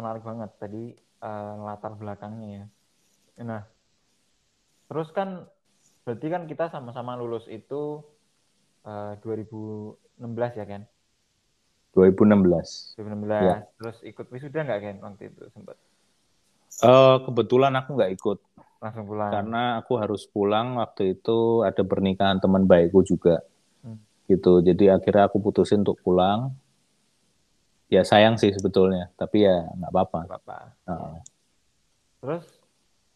menarik banget tadi uh, latar belakangnya ya. Nah, terus kan berarti kan kita sama-sama lulus itu uh, 2016 ya kan? 2016. 2016. Ya. Terus ikut wisuda nggak kan waktu itu sempat? Uh, kebetulan aku nggak ikut. Langsung pulang. Karena aku harus pulang waktu itu ada pernikahan teman baikku juga. Hmm. Gitu. Jadi akhirnya aku putusin untuk pulang. Ya sayang sih sebetulnya, tapi ya nggak apa-apa. apa-apa. Uh. Terus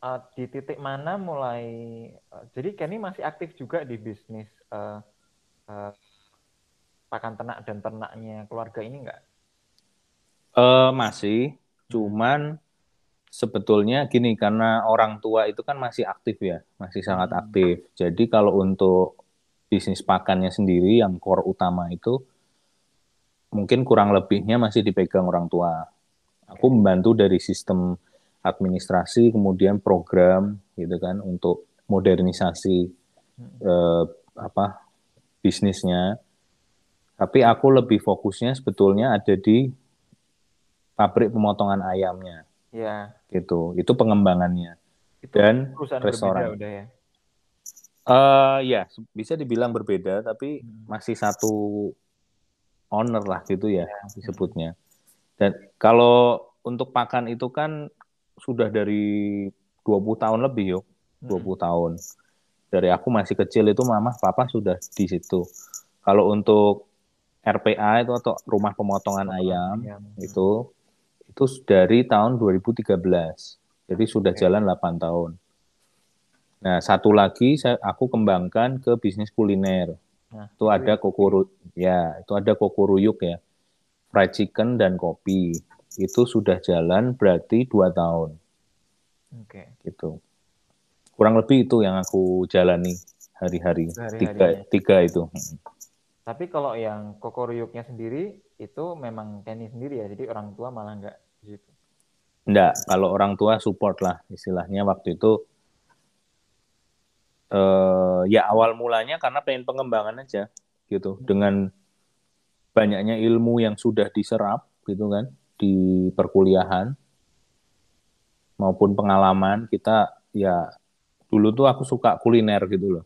uh, di titik mana mulai uh, jadi Kenny masih aktif juga di bisnis uh, uh, pakan ternak dan ternaknya keluarga ini enggak? Uh, masih, cuman sebetulnya gini karena orang tua itu kan masih aktif ya, masih sangat hmm. aktif. Jadi kalau untuk bisnis pakannya sendiri yang core utama itu mungkin kurang lebihnya masih dipegang orang tua. Aku membantu dari sistem administrasi, kemudian program gitu kan untuk modernisasi hmm. eh, apa bisnisnya. Tapi aku lebih fokusnya sebetulnya ada di pabrik pemotongan ayamnya. Ya. Gitu. Itu pengembangannya. Itu Dan restoran. Udah ya. Uh, ya, bisa dibilang berbeda, tapi hmm. masih satu owner lah gitu ya, ya. disebutnya. Dan kalau untuk pakan itu kan sudah dari 20 tahun lebih yuk, 20 hmm. tahun. Dari aku masih kecil itu mama papa sudah di situ. Kalau untuk RPA itu atau rumah pemotongan ayam, ayam itu itu dari tahun 2013. Jadi sudah okay. jalan 8 tahun. Nah, satu lagi saya aku kembangkan ke bisnis kuliner. Nah, itu ada kokoro ya, itu ada kokoruyuk ya. Fried chicken dan kopi. Itu sudah jalan berarti dua tahun. Oke. Okay. Gitu. Kurang lebih itu yang aku jalani hari-hari. Tiga, tiga itu. Tapi kalau yang kokoryuknya sendiri itu memang Kenny sendiri ya, jadi orang tua malah nggak di situ. Enggak, kalau orang tua support lah istilahnya waktu itu. Uh, ya awal mulanya karena pengen pengembangan aja gitu dengan banyaknya ilmu yang sudah diserap gitu kan di perkuliahan maupun pengalaman kita ya dulu tuh aku suka kuliner gitu loh.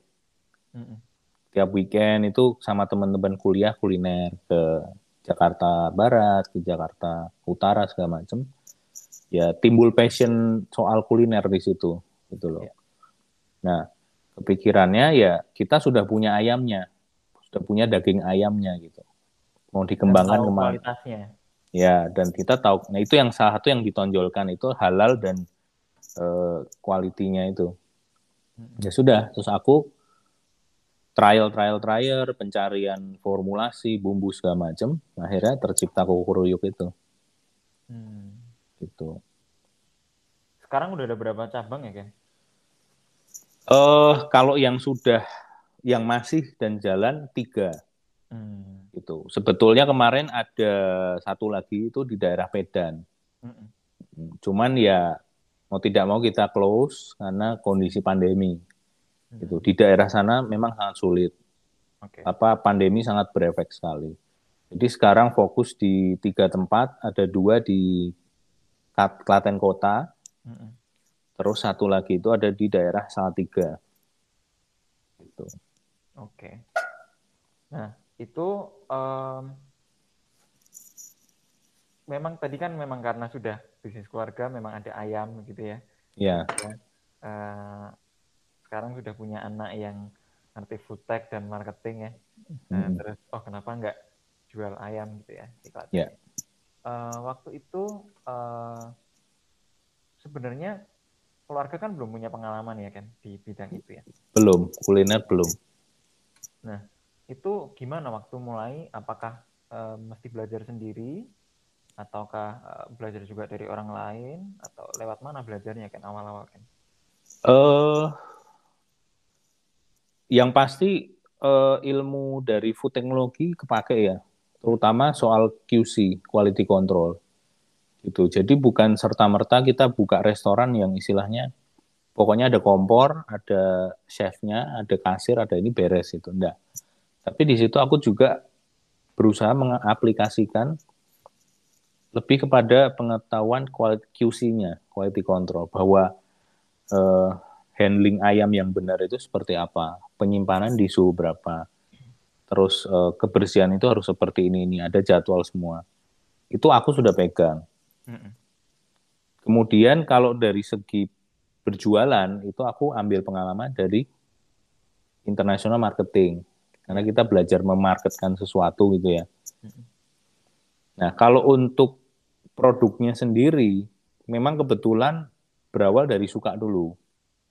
Tiap weekend itu sama teman-teman kuliah kuliner ke Jakarta Barat, ke Jakarta Utara segala macam. Ya timbul passion soal kuliner di situ, gitu loh. Ya. Nah, kepikirannya ya kita sudah punya ayamnya, sudah punya daging ayamnya gitu. Mau dikembangkan ke mana? Ya, dan kita tahu. Nah itu yang salah satu yang ditonjolkan itu halal dan uh, kualitinya itu. Ya sudah, terus aku trial trial trial pencarian formulasi bumbu segala macam akhirnya tercipta kukuruyuk itu hmm. gitu sekarang udah ada berapa cabang ya kan eh uh, kalau yang sudah yang masih dan jalan tiga hmm. gitu sebetulnya kemarin ada satu lagi itu di daerah Medan hmm. cuman ya mau tidak mau kita close karena kondisi pandemi Gitu. Di daerah sana memang sangat sulit. Okay. Apa pandemi sangat berefek sekali. Jadi sekarang fokus di tiga tempat, ada dua di Klaten Kota, mm -hmm. Terus satu lagi itu ada di daerah Salatiga. Gitu. Oke. Okay. Nah itu um, memang tadi kan memang karena sudah bisnis keluarga, memang ada ayam gitu ya. Iya. Yeah. Uh, sekarang sudah punya anak yang ngerti food tech dan marketing ya. Nah, hmm. terus oh kenapa nggak jual ayam gitu ya di Yeah. Ya. Uh, waktu itu uh, sebenarnya kan belum punya pengalaman ya kan di bidang itu ya. Belum, kuliner belum. Nah, itu gimana waktu mulai? Apakah uh, mesti belajar sendiri ataukah uh, belajar juga dari orang lain atau lewat mana belajarnya kan awal-awal kan? Eh uh, yang pasti uh, ilmu dari food technology kepake ya, terutama soal QC (quality control). Gitu. Jadi bukan serta-merta kita buka restoran yang istilahnya pokoknya ada kompor, ada chefnya, ada kasir, ada ini beres itu enggak. Tapi di situ aku juga berusaha mengaplikasikan lebih kepada pengetahuan QC-nya, quality control, bahwa uh, handling ayam yang benar itu seperti apa, penyimpanan di suhu berapa, terus uh, kebersihan itu harus seperti ini ini, ada jadwal semua. Itu aku sudah pegang. Kemudian kalau dari segi berjualan itu aku ambil pengalaman dari international marketing karena kita belajar memarketkan sesuatu gitu ya. Nah, kalau untuk produknya sendiri memang kebetulan berawal dari suka dulu.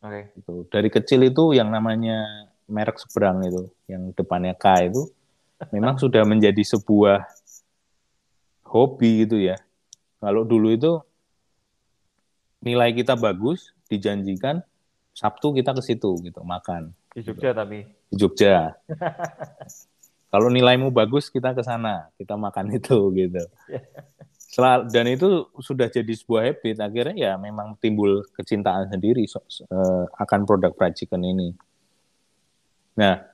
Oke. Okay. Gitu. Dari kecil itu yang namanya merek seberang itu, yang depannya K itu memang sudah menjadi sebuah hobi gitu ya. Kalau dulu itu nilai kita bagus, dijanjikan Sabtu kita ke situ gitu makan. Di Jogja gitu. tapi. Di Jogja. Kalau nilaimu bagus kita ke sana, kita makan itu gitu. Dan itu sudah jadi sebuah habit. Akhirnya ya memang timbul kecintaan sendiri so, uh, akan produk fried chicken ini. Nah,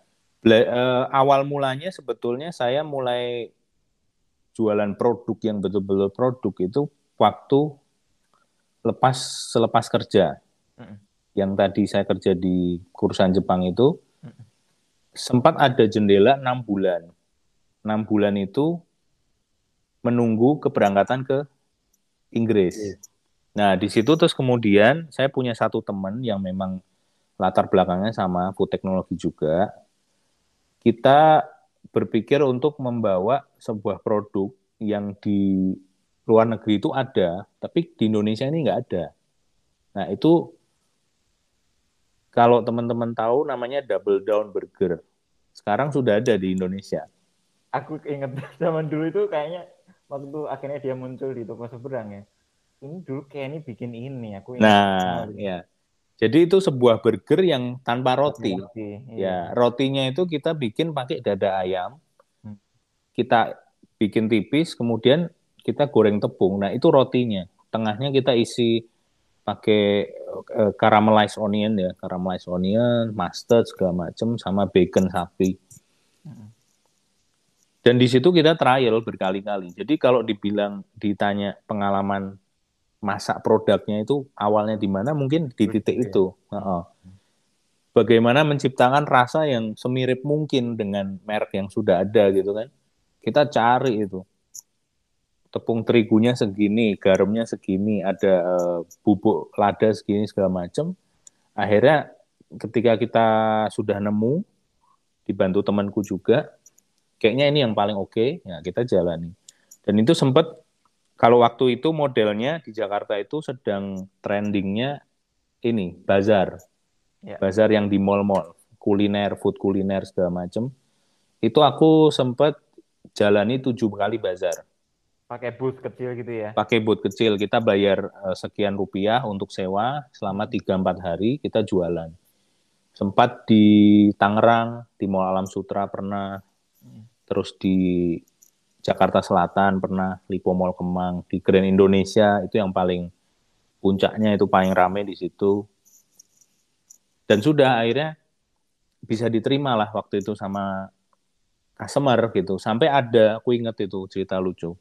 uh, awal mulanya sebetulnya saya mulai jualan produk yang betul-betul produk itu waktu lepas selepas kerja. Mm. Yang tadi saya kerja di kursan Jepang itu mm. sempat ada jendela enam bulan. Enam bulan itu menunggu keberangkatan ke Inggris. Mm. Nah, di situ terus kemudian saya punya satu teman yang memang latar belakangnya sama food teknologi juga. Kita berpikir untuk membawa sebuah produk yang di luar negeri itu ada, tapi di Indonesia ini nggak ada. Nah itu kalau teman-teman tahu namanya Double Down Burger. Sekarang sudah ada di Indonesia. Aku ingat zaman dulu itu kayaknya waktu akhirnya dia muncul di toko seberang ya. Ini dulu kayak ini bikin ini. Aku ingat nah, ya. Jadi itu sebuah burger yang tanpa roti. roti iya. Ya, rotinya itu kita bikin pakai dada ayam. Hmm. Kita bikin tipis, kemudian kita goreng tepung. Nah, itu rotinya. Tengahnya kita isi pakai uh, caramelized onion ya, caramelized onion, mustard segala macam sama bacon sapi. Dan di situ kita trial berkali-kali. Jadi kalau dibilang ditanya pengalaman masak produknya itu awalnya di mana mungkin di titik ya. itu. Uh-uh. Bagaimana menciptakan rasa yang semirip mungkin dengan merek yang sudah ada gitu kan? Kita cari itu tepung terigunya segini, garamnya segini, ada uh, bubuk lada segini segala macam. Akhirnya ketika kita sudah nemu, dibantu temanku juga, kayaknya ini yang paling oke, okay, ya kita jalani. Dan itu sempat kalau waktu itu modelnya di Jakarta itu sedang trendingnya ini bazar, ya. bazar yang di mall-mall, kuliner, food kuliner segala macam. Itu aku sempat jalani tujuh kali bazar. Pakai booth kecil gitu ya? Pakai booth kecil, kita bayar uh, sekian rupiah untuk sewa selama tiga empat hari kita jualan. Sempat di Tangerang, di Mall Alam Sutra pernah, hmm. terus di Jakarta Selatan pernah, Lipo Mall Kemang, di Grand Indonesia itu yang paling puncaknya itu paling rame di situ. Dan sudah akhirnya bisa diterima lah waktu itu sama customer gitu. Sampai ada, aku inget itu cerita lucu.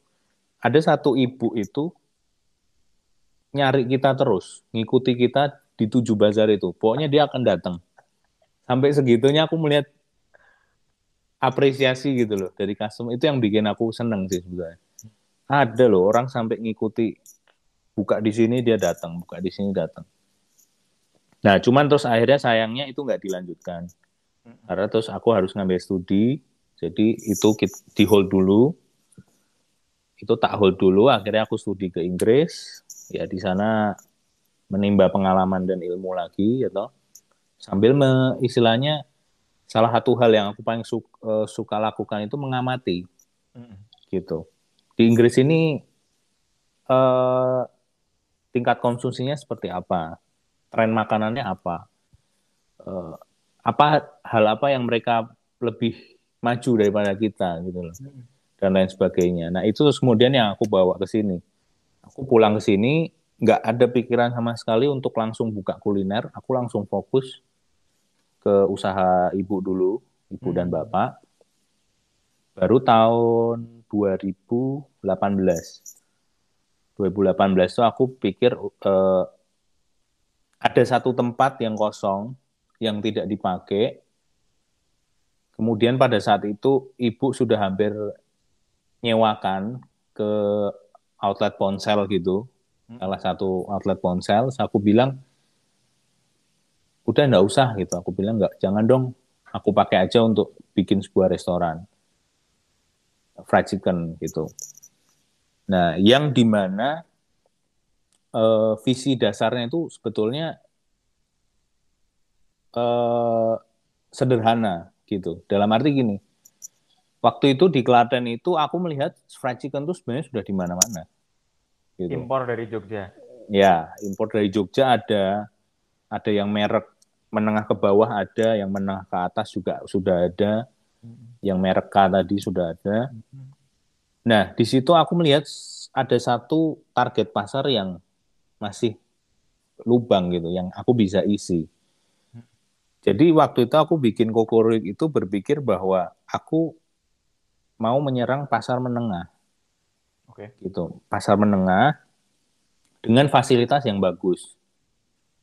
Ada satu ibu itu nyari kita terus, ngikuti kita di tujuh bazar itu. Pokoknya dia akan datang. Sampai segitunya aku melihat apresiasi gitu loh dari customer. Itu yang bikin aku seneng sih sebenarnya. Ada loh orang sampai ngikuti buka di sini dia datang buka di sini datang. Nah cuman terus akhirnya sayangnya itu nggak dilanjutkan. Karena terus aku harus ngambil studi jadi itu di hold dulu itu tak hold dulu akhirnya aku studi ke Inggris. Ya di sana menimba pengalaman dan ilmu lagi ya toh sambil me, istilahnya salah satu hal yang aku paling suka, uh, suka lakukan itu mengamati. Mm. gitu. Di Inggris ini uh, tingkat konsumsinya seperti apa? Tren makanannya apa? Uh, apa hal apa yang mereka lebih maju daripada kita gitu loh. Mm. Dan lain sebagainya nah itu terus kemudian yang aku bawa ke sini aku pulang ke sini nggak ada pikiran sama sekali untuk langsung buka kuliner aku langsung fokus ke usaha ibu dulu, ibu hmm. dan bapak. Baru tahun 2018 2018 itu aku pikir uh, ada satu tempat yang kosong yang tidak dipakai. Kemudian pada saat itu ibu sudah hampir nyewakan ke outlet ponsel gitu, hmm. salah satu outlet ponsel. Aku bilang udah nggak usah gitu. Aku bilang nggak, jangan dong. Aku pakai aja untuk bikin sebuah restoran fried chicken gitu. Nah, yang di mana uh, visi dasarnya itu sebetulnya uh, sederhana gitu. Dalam arti gini, waktu itu di Klaten itu aku melihat fried chicken itu sebenarnya sudah di mana-mana. Gitu. Impor dari Jogja. Ya, impor dari Jogja ada, ada yang merek menengah ke bawah ada, yang menengah ke atas juga sudah ada, yang merek K tadi sudah ada. Nah, di situ aku melihat ada satu target pasar yang masih lubang gitu, yang aku bisa isi. Jadi waktu itu aku bikin kokorik itu berpikir bahwa aku mau menyerang pasar menengah. Oke. Okay. Gitu, pasar menengah dengan fasilitas yang bagus.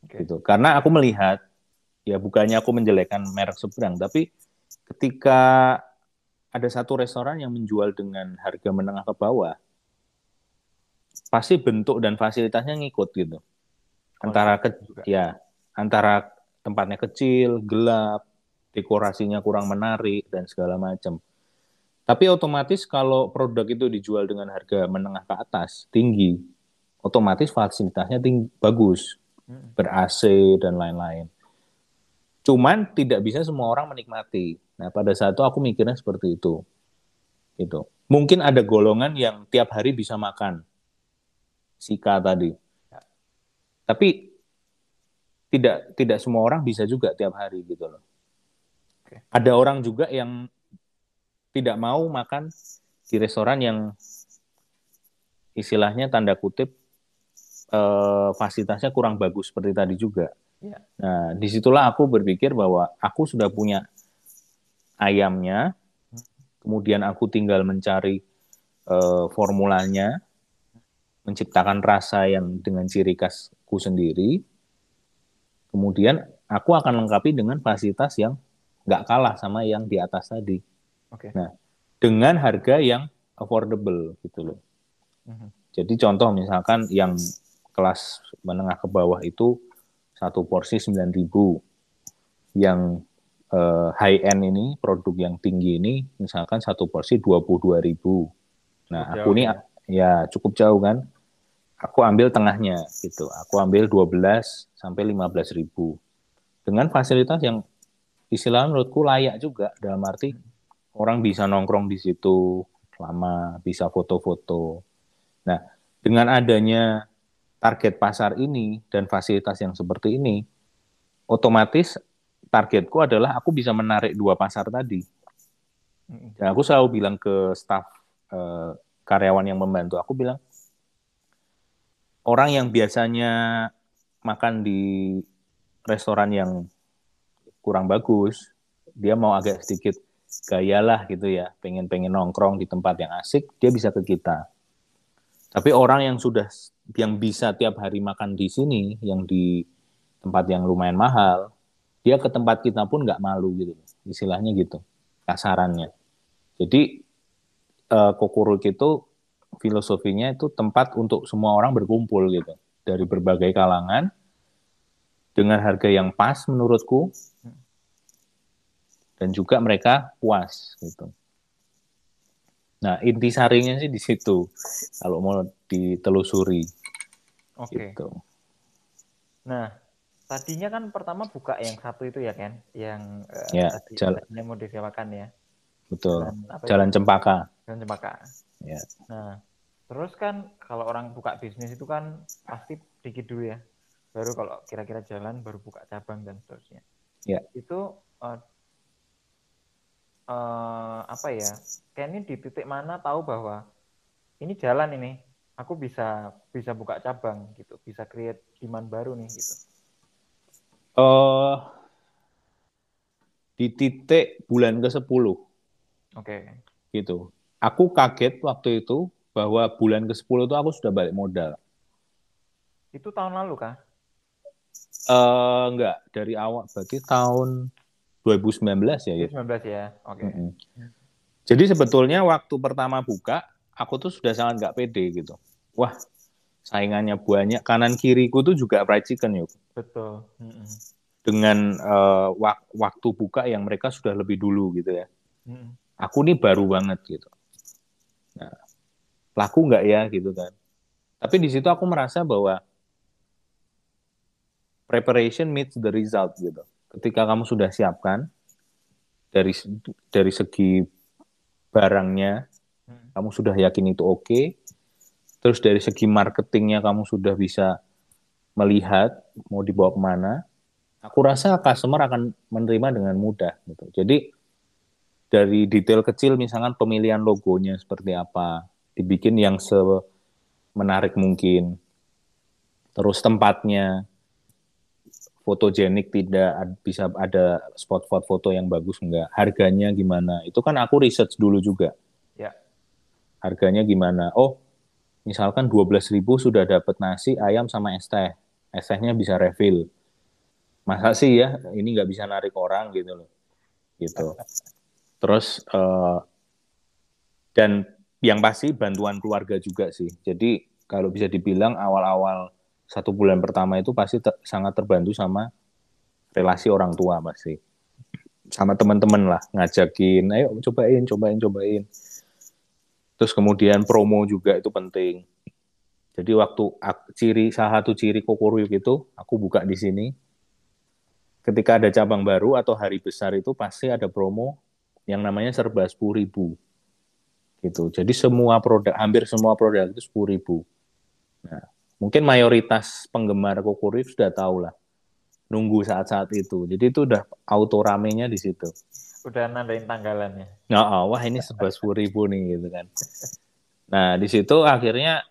Okay. Gitu. Karena aku melihat ya bukannya aku menjelekkan merek seberang, tapi ketika ada satu restoran yang menjual dengan harga menengah ke bawah, pasti bentuk dan fasilitasnya ngikut gitu. Antara ke, ya antara tempatnya kecil, gelap, dekorasinya kurang menarik dan segala macam. Tapi otomatis kalau produk itu dijual dengan harga menengah ke atas, tinggi, otomatis fasilitasnya tinggi, bagus, hmm. ber-AC dan lain-lain. Cuman tidak bisa semua orang menikmati. Nah, pada saat itu aku mikirnya seperti itu. Itu. Mungkin ada golongan yang tiap hari bisa makan. Sika tadi. Tapi tidak tidak semua orang bisa juga tiap hari gitu loh. Ada orang juga yang tidak mau makan di restoran yang istilahnya tanda kutip eh, fasilitasnya kurang bagus seperti tadi juga. Ya. Nah, di situlah aku berpikir bahwa aku sudah punya ayamnya, kemudian aku tinggal mencari uh, formulanya, menciptakan rasa yang dengan ciri khasku sendiri, kemudian aku akan lengkapi dengan fasilitas yang nggak kalah sama yang di atas tadi. Okay. Nah, dengan harga yang affordable gitu loh. -huh. Jadi contoh misalkan yang kelas menengah ke bawah itu satu porsi 9.000. Yang uh, high end ini, produk yang tinggi ini, misalkan satu porsi 22.000. Nah, aku ini ya. ya cukup jauh kan. Aku ambil tengahnya gitu. Aku ambil 12 sampai 15.000. Dengan fasilitas yang istilahnya menurutku layak juga dalam arti orang bisa nongkrong di situ lama, bisa foto-foto. Nah, dengan adanya target pasar ini dan fasilitas yang seperti ini, otomatis targetku adalah aku bisa menarik dua pasar tadi. Dan aku selalu bilang ke staff eh, karyawan yang membantu, aku bilang orang yang biasanya makan di restoran yang kurang bagus, dia mau agak sedikit gayalah gitu ya, pengen-pengen nongkrong di tempat yang asik, dia bisa ke kita. Tapi orang yang sudah yang bisa tiap hari makan di sini, yang di tempat yang lumayan mahal, dia ke tempat kita pun nggak malu gitu, istilahnya gitu, kasarannya. Jadi uh, Kokuruk itu filosofinya itu tempat untuk semua orang berkumpul gitu, dari berbagai kalangan, dengan harga yang pas menurutku, dan juga mereka puas gitu. Nah, inti sarinya sih di situ. Kalau mau ditelusuri. Oke. Okay. Gitu. Nah, tadinya kan pertama buka yang satu itu ya, Ken? Yang uh, ya, tadi, jalan. tadinya mau disewakan ya. Betul. Jalan, jalan Cempaka. Jalan Cempaka. Ya. Nah, terus kan kalau orang buka bisnis itu kan pasti dikit dulu ya. Baru kalau kira-kira jalan baru buka cabang dan seterusnya. Ya. Itu uh, uh, apa ya kayak ini di titik mana tahu bahwa ini jalan ini aku bisa bisa buka cabang gitu bisa create demand baru nih gitu uh, di titik bulan ke 10 oke okay. gitu aku kaget waktu itu bahwa bulan ke-10 itu aku sudah balik modal. Itu tahun lalu kah? Eh enggak, dari awal berarti tahun 2019 ya. ya? 2019 ya. Oke. Mm-mm. Jadi sebetulnya waktu pertama buka, aku tuh sudah sangat nggak pede gitu. Wah, saingannya banyak. Kanan kiriku tuh juga fried chicken yuk. Betul. Mm-mm. Dengan eh, wak- waktu buka yang mereka sudah lebih dulu gitu ya. Mm-mm. Aku nih baru banget gitu. Nah, laku nggak ya gitu kan. Tapi di situ aku merasa bahwa preparation meets the result gitu. Ketika kamu sudah siapkan dari dari segi barangnya, Mm. kamu sudah yakin itu oke. Terus dari segi marketingnya kamu sudah bisa melihat mau dibawa ke mana. Aku rasa customer akan menerima dengan mudah gitu. Jadi dari detail kecil misalkan pemilihan logonya seperti apa, dibikin yang semenarik mungkin. Terus tempatnya fotogenik tidak bisa ada spot-spot foto yang bagus enggak, harganya gimana. Itu kan aku research dulu juga. Ya. Harganya gimana? Oh, misalkan 12.000 sudah dapat nasi, ayam sama es teh. Es tehnya bisa refill. Masa sih ya ini nggak bisa narik orang gitu loh. Gitu. Terus eh, dan yang pasti bantuan keluarga juga sih. Jadi kalau bisa dibilang awal-awal satu bulan pertama itu pasti ter- sangat terbantu sama relasi orang tua pasti. Sama teman-teman lah ngajakin, ayo cobain, cobain, cobain. Terus kemudian promo juga itu penting. Jadi waktu ak- ciri salah satu ciri Kokoruyuk itu aku buka di sini. Ketika ada cabang baru atau hari besar itu pasti ada promo yang namanya serba 10.000 gitu. Jadi semua produk, hampir semua produk itu 10.000. Nah, mungkin mayoritas penggemar Kokoruyuk sudah tahu lah. Nunggu saat-saat itu. Jadi itu udah auto ramenya di situ. Udah nandain tanggalannya. Nah, oh, wah ini serba 10.000 nih gitu kan. Nah, di situ akhirnya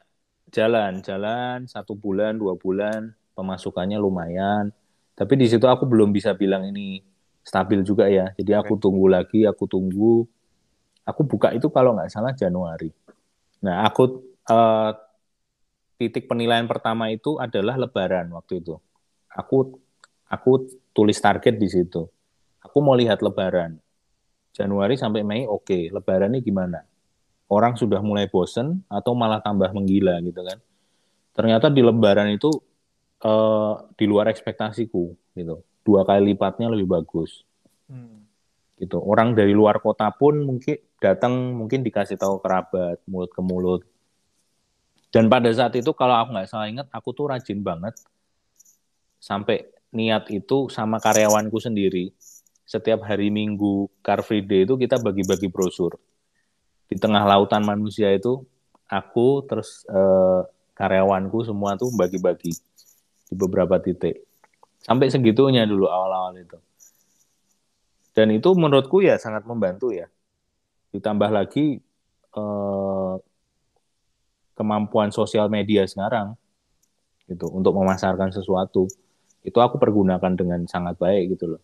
jalan, jalan satu bulan, dua bulan, pemasukannya lumayan. Tapi di situ aku belum bisa bilang ini stabil juga ya. Jadi aku tunggu lagi, aku tunggu. Aku buka itu kalau nggak salah Januari. Nah, aku eh, titik penilaian pertama itu adalah Lebaran waktu itu. Aku aku tulis target di situ. Aku mau lihat Lebaran. Januari sampai Mei oke, Lebaran ini gimana? Orang sudah mulai bosen atau malah tambah menggila gitu kan? Ternyata di Lebaran itu eh, di luar ekspektasiku gitu. Dua kali lipatnya lebih bagus Hmm. gitu. Orang dari luar kota pun mungkin datang mungkin dikasih tahu kerabat mulut ke mulut. Dan pada saat itu kalau aku nggak salah ingat, aku tuh rajin banget sampai niat itu sama karyawanku sendiri. Setiap hari Minggu Car Free Day itu kita bagi-bagi brosur. Di tengah lautan manusia itu aku terus eh, karyawanku semua tuh bagi-bagi di beberapa titik. Sampai segitunya dulu awal-awal itu. Dan itu menurutku ya sangat membantu ya. Ditambah lagi eh, kemampuan sosial media sekarang gitu untuk memasarkan sesuatu itu aku pergunakan dengan sangat baik gitu loh.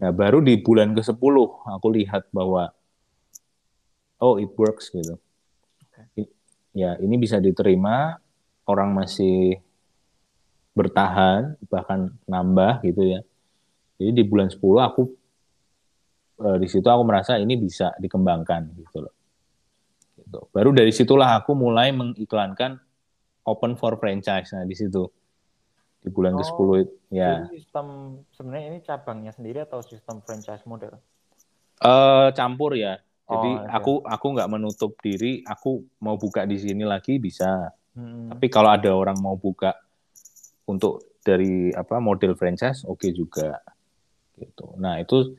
Nah, baru di bulan ke-10 aku lihat bahwa oh it works gitu. I- Ya, ini bisa diterima, orang masih bertahan bahkan nambah gitu ya. Jadi di bulan 10 aku eh, di situ aku merasa ini bisa dikembangkan gitu loh. Gitu. Baru dari situlah aku mulai mengiklankan open for franchise. Nah, di situ di bulan Oh, ke-10 itu ya. Sistem sebenarnya ini cabangnya sendiri atau sistem franchise model? Eh campur ya. Jadi Oh, aku aku nggak menutup diri, aku mau buka di sini lagi bisa. Hmm. Tapi kalau ada orang mau buka untuk dari apa model franchise, oke juga. Gitu. Nah itu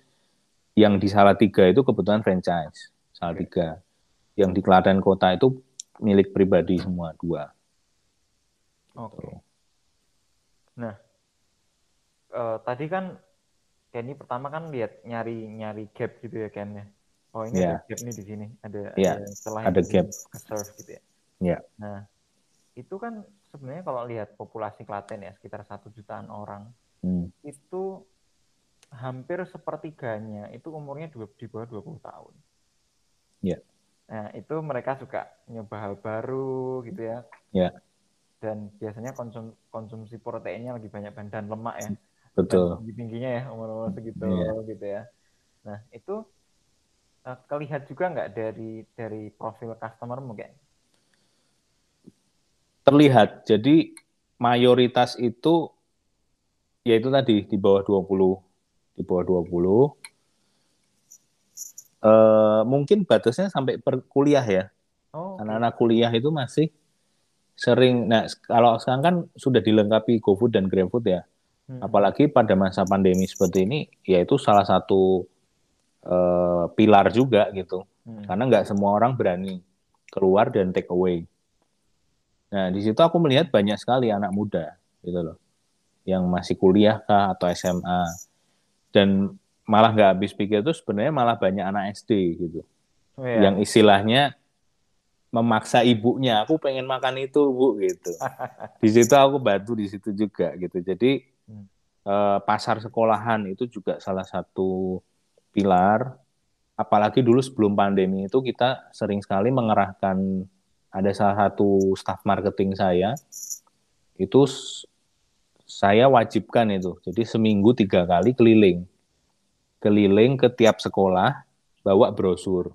yang di Salatiga itu kebetulan franchise Salatiga. Yang di Klaten Kota itu milik pribadi semua dua. Oke. Nah, eh, tadi kan Kenny pertama kan lihat nyari nyari gap gitu ya Ken ya. Oh ini Iya. ada gap nih di sini, ada Iya, ada celah ada gap. ke serve gitu ya. Iya. Nah, itu kan sebenarnya kalau lihat populasi Klaten ya sekitar satu jutaan orang, Hmm. itu hampir sepertiganya itu umurnya dua, di bawah 20 tahun. Iya. Nah, itu mereka suka nyoba hal baru gitu ya. Ya. Dan biasanya konsum, konsumsi proteinnya lagi banyak dan lemak ya. Betul. Tinggi-tingginya ya, umur-umur segitu Iya. gitu ya. Nah, itu uh, kelihat juga nggak dari dari profil customer mungkin? Terlihat. Jadi mayoritas itu yaitu tadi di bawah 20 di bawah 20 eh, mungkin batasnya sampai per kuliah ya. Oh. Anak-anak kuliah itu masih sering. Nah, kalau sekarang kan sudah dilengkapi GoFood dan GrabFood ya. Hmm. Apalagi pada masa pandemi seperti ini, yaitu salah satu eh, pilar juga gitu. Hmm. Karena nggak semua orang berani keluar dan take away. Nah, di situ aku melihat banyak sekali anak muda gitu loh. Yang masih kuliah kah atau SMA. Dan malah nggak habis pikir itu sebenarnya malah banyak anak SD gitu. Oh, iya. Yang istilahnya memaksa ibunya, aku pengen makan itu bu gitu. di situ aku bantu di situ juga gitu. Jadi Hmm. eh, pasar sekolahan itu juga salah satu pilar. Apalagi dulu sebelum pandemi itu kita sering sekali mengerahkan ada salah satu staff marketing saya itu saya wajibkan itu. Jadi seminggu tiga kali keliling, keliling ke tiap sekolah bawa brosur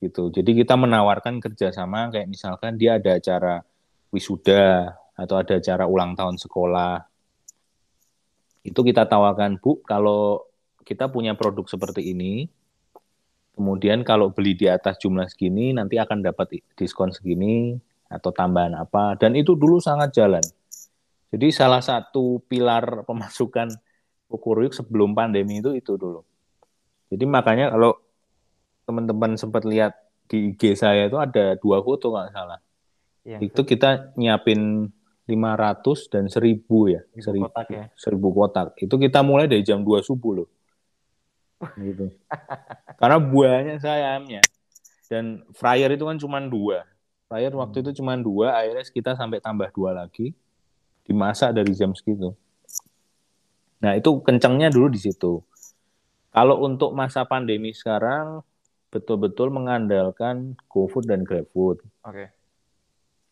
gitu. Jadi kita menawarkan kerjasama kayak misalkan dia ada acara wisuda atau ada acara ulang tahun sekolah. Itu kita tawarkan, Bu, kalau kita punya produk seperti ini, kemudian kalau beli di atas jumlah segini, nanti akan dapat diskon segini atau tambahan apa. Dan itu dulu sangat jalan. Jadi salah satu pilar pemasukan Kukuruyuk sebelum pandemi itu itu dulu. Jadi makanya kalau teman-teman sempat lihat di IG saya itu ada dua foto nggak salah. Yang Itu kita nyiapin 500 dan 1000 ya. Seribu kotak ya? 1000 kotak. Itu kita mulai dari jam 2 subuh loh. Gitu. Karena buahnya saya ayamnya. Dan fryer itu kan cuma dua. Fryer waktu itu cuma dua, akhirnya kita sampai tambah dua lagi. Dimasak dari jam segitu. Nah itu kencangnya dulu di situ. Kalau untuk masa pandemi sekarang, betul-betul mengandalkan GoFood dan GrabFood Oke.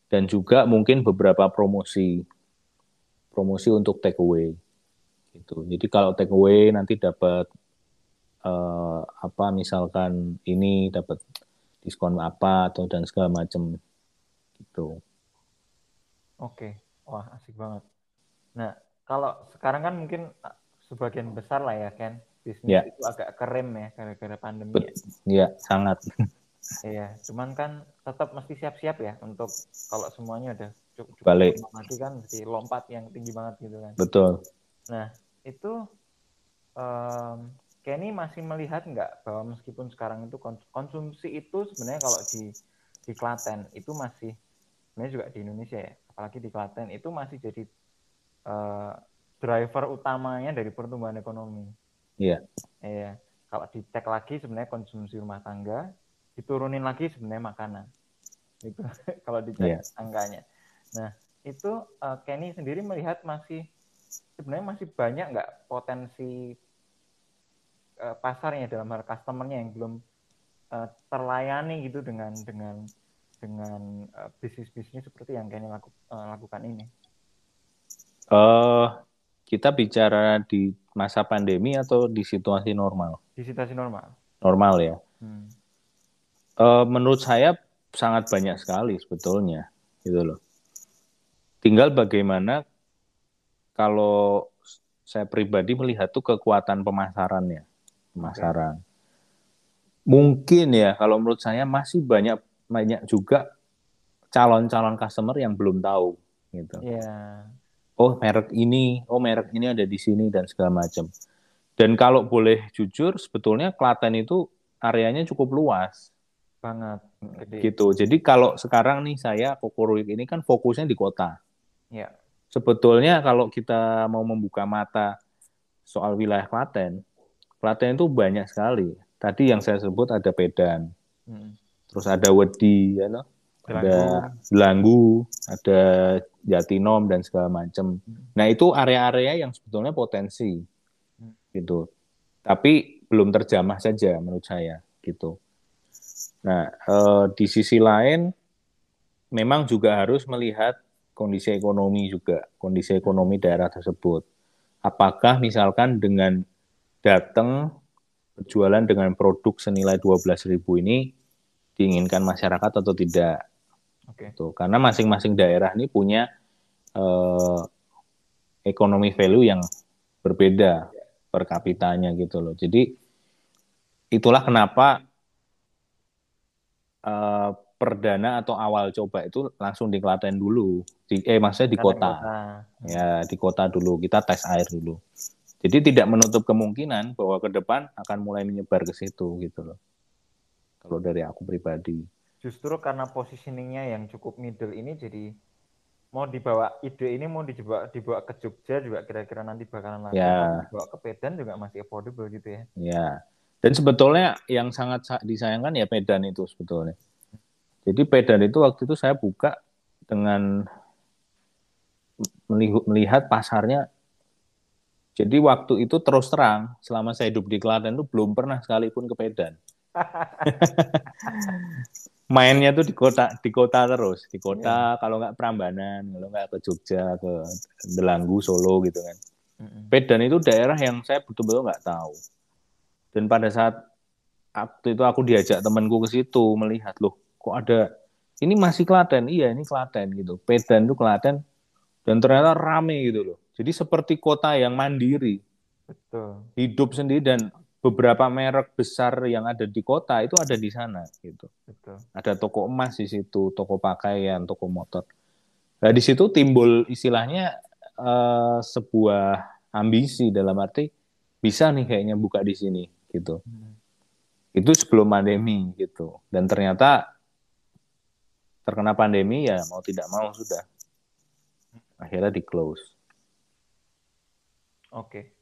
dan juga mungkin beberapa promosi promosi untuk take away gitu jadi kalau take away nanti dapat eh, apa misalkan ini dapat diskon apa atau dan segala macam gitu Oke, wah asik banget. Nah, kalau sekarang kan mungkin uh, sebagian besar lah ya Ken, bisnis Ya. itu agak kerem ya gara-gara pandemi Bet- ya. ya sangat Iya, cuman kan tetap mesti siap-siap ya untuk kalau semuanya udah cukup, cukup Balik. lagi kan mesti lompat yang tinggi banget gitu kan. betul Nah, itu em, Kenny masih melihat nggak bahwa meskipun sekarang itu kons- konsumsi itu sebenarnya kalau di di Klaten itu masih sebenarnya juga di Indonesia ya, apalagi di Klaten itu masih jadi eh, driver utamanya dari pertumbuhan ekonomi. Iya. Iya. Kalau dicek lagi sebenarnya konsumsi rumah tangga, diturunin lagi sebenarnya makanan. Itu kalau dicek Iya. angkanya. Nah, itu eh, Kenny sendiri melihat masih sebenarnya masih banyak nggak potensi eh, pasarnya dalam hal customernya yang belum eh, terlayani gitu dengan dengan dengan eh, bisnis-bisnis seperti yang Kenny laku- eh, lakukan ini. Eh kita bicara di masa pandemi atau di situasi normal Di situasi normal. normal ya Hmm. Eh, menurut saya sangat banyak sekali sebetulnya gitu loh. Tinggal bagaimana kalau saya pribadi melihat tuh kekuatan pemasarannya, pemasaran. Mungkin ya kalau menurut saya masih banyak banyak juga calon-calon customer yang belum tahu gitu. Iya. Oh merek ini, oh merek ini ada di sini dan segala macam. Dan kalau boleh jujur, sebetulnya Klaten itu areanya cukup luas banget. Jadi, gitu. Jadi kalau sekarang nih saya Kokoruyuk ini kan fokusnya di kota. ya. Sebetulnya kalau kita mau membuka mata soal wilayah Klaten, Klaten itu banyak sekali. Tadi yang saya sebut ada Pedan, Hmm. terus ada Wedi, ya toh? Ada Delanggu, ada Jatinom dan segala macam. Nah itu area-area yang sebetulnya potensi, gitu. Tapi belum terjamah saja menurut saya, gitu. Nah, eh, di sisi lain memang juga harus melihat kondisi ekonomi juga, kondisi ekonomi daerah tersebut. Apakah misalkan dengan datang berjualan dengan produk senilai 12.000 ini diinginkan masyarakat atau tidak? Oke. Tuh, karena masing-masing daerah ini punya eh, ekonomi value yang berbeda per kapitanya gitu loh. Jadi itulah kenapa eh, perdana atau awal coba itu langsung di Klaten dulu. Di, eh maksudnya di Klaten kota. Ya, di kota dulu. Kita tes air dulu. Jadi tidak menutup kemungkinan bahwa ke depan akan mulai menyebar ke situ gitu loh. Kalau dari aku pribadi. Justru karena positioningnya yang cukup middle ini jadi mau dibawa ide ini mau dibawa dibawa ke Jogja juga kira-kira nanti bakalan laku. Ya. Dibawa ke Medan juga masih affordable gitu ya. Ya. Dan sebetulnya yang sangat disayangkan ya Medan itu sebetulnya. Jadi Medan itu waktu itu saya buka dengan melihat pasarnya jadi waktu itu terus terang selama saya hidup di Klaten itu belum pernah sekalipun ke Medan. Mainnya tuh di kota di kota terus, di kota yeah. kalau nggak Prambanan, kalau nggak ke Jogja, ke Delanggu, Solo gitu kan. Medan itu daerah yang saya betul-betul nggak tahu. Dan pada saat waktu itu aku diajak temanku ke situ melihat loh, kok ada ini masih Klaten, iya ini Klaten gitu. Medan itu Klaten dan ternyata rame gitu loh. Jadi seperti kota yang mandiri. Betul. Hidup sendiri dan beberapa merek besar yang ada di kota itu ada di sana gitu. Betul. Ada toko emas di situ, toko pakaian, toko motor. Nah, di situ timbul istilahnya uh, sebuah ambisi dalam arti bisa nih kayaknya buka di sini gitu. Hmm. Itu sebelum pandemi gitu. Dan ternyata terkena pandemi ya mau tidak mau sudah akhirnya di close. Oke.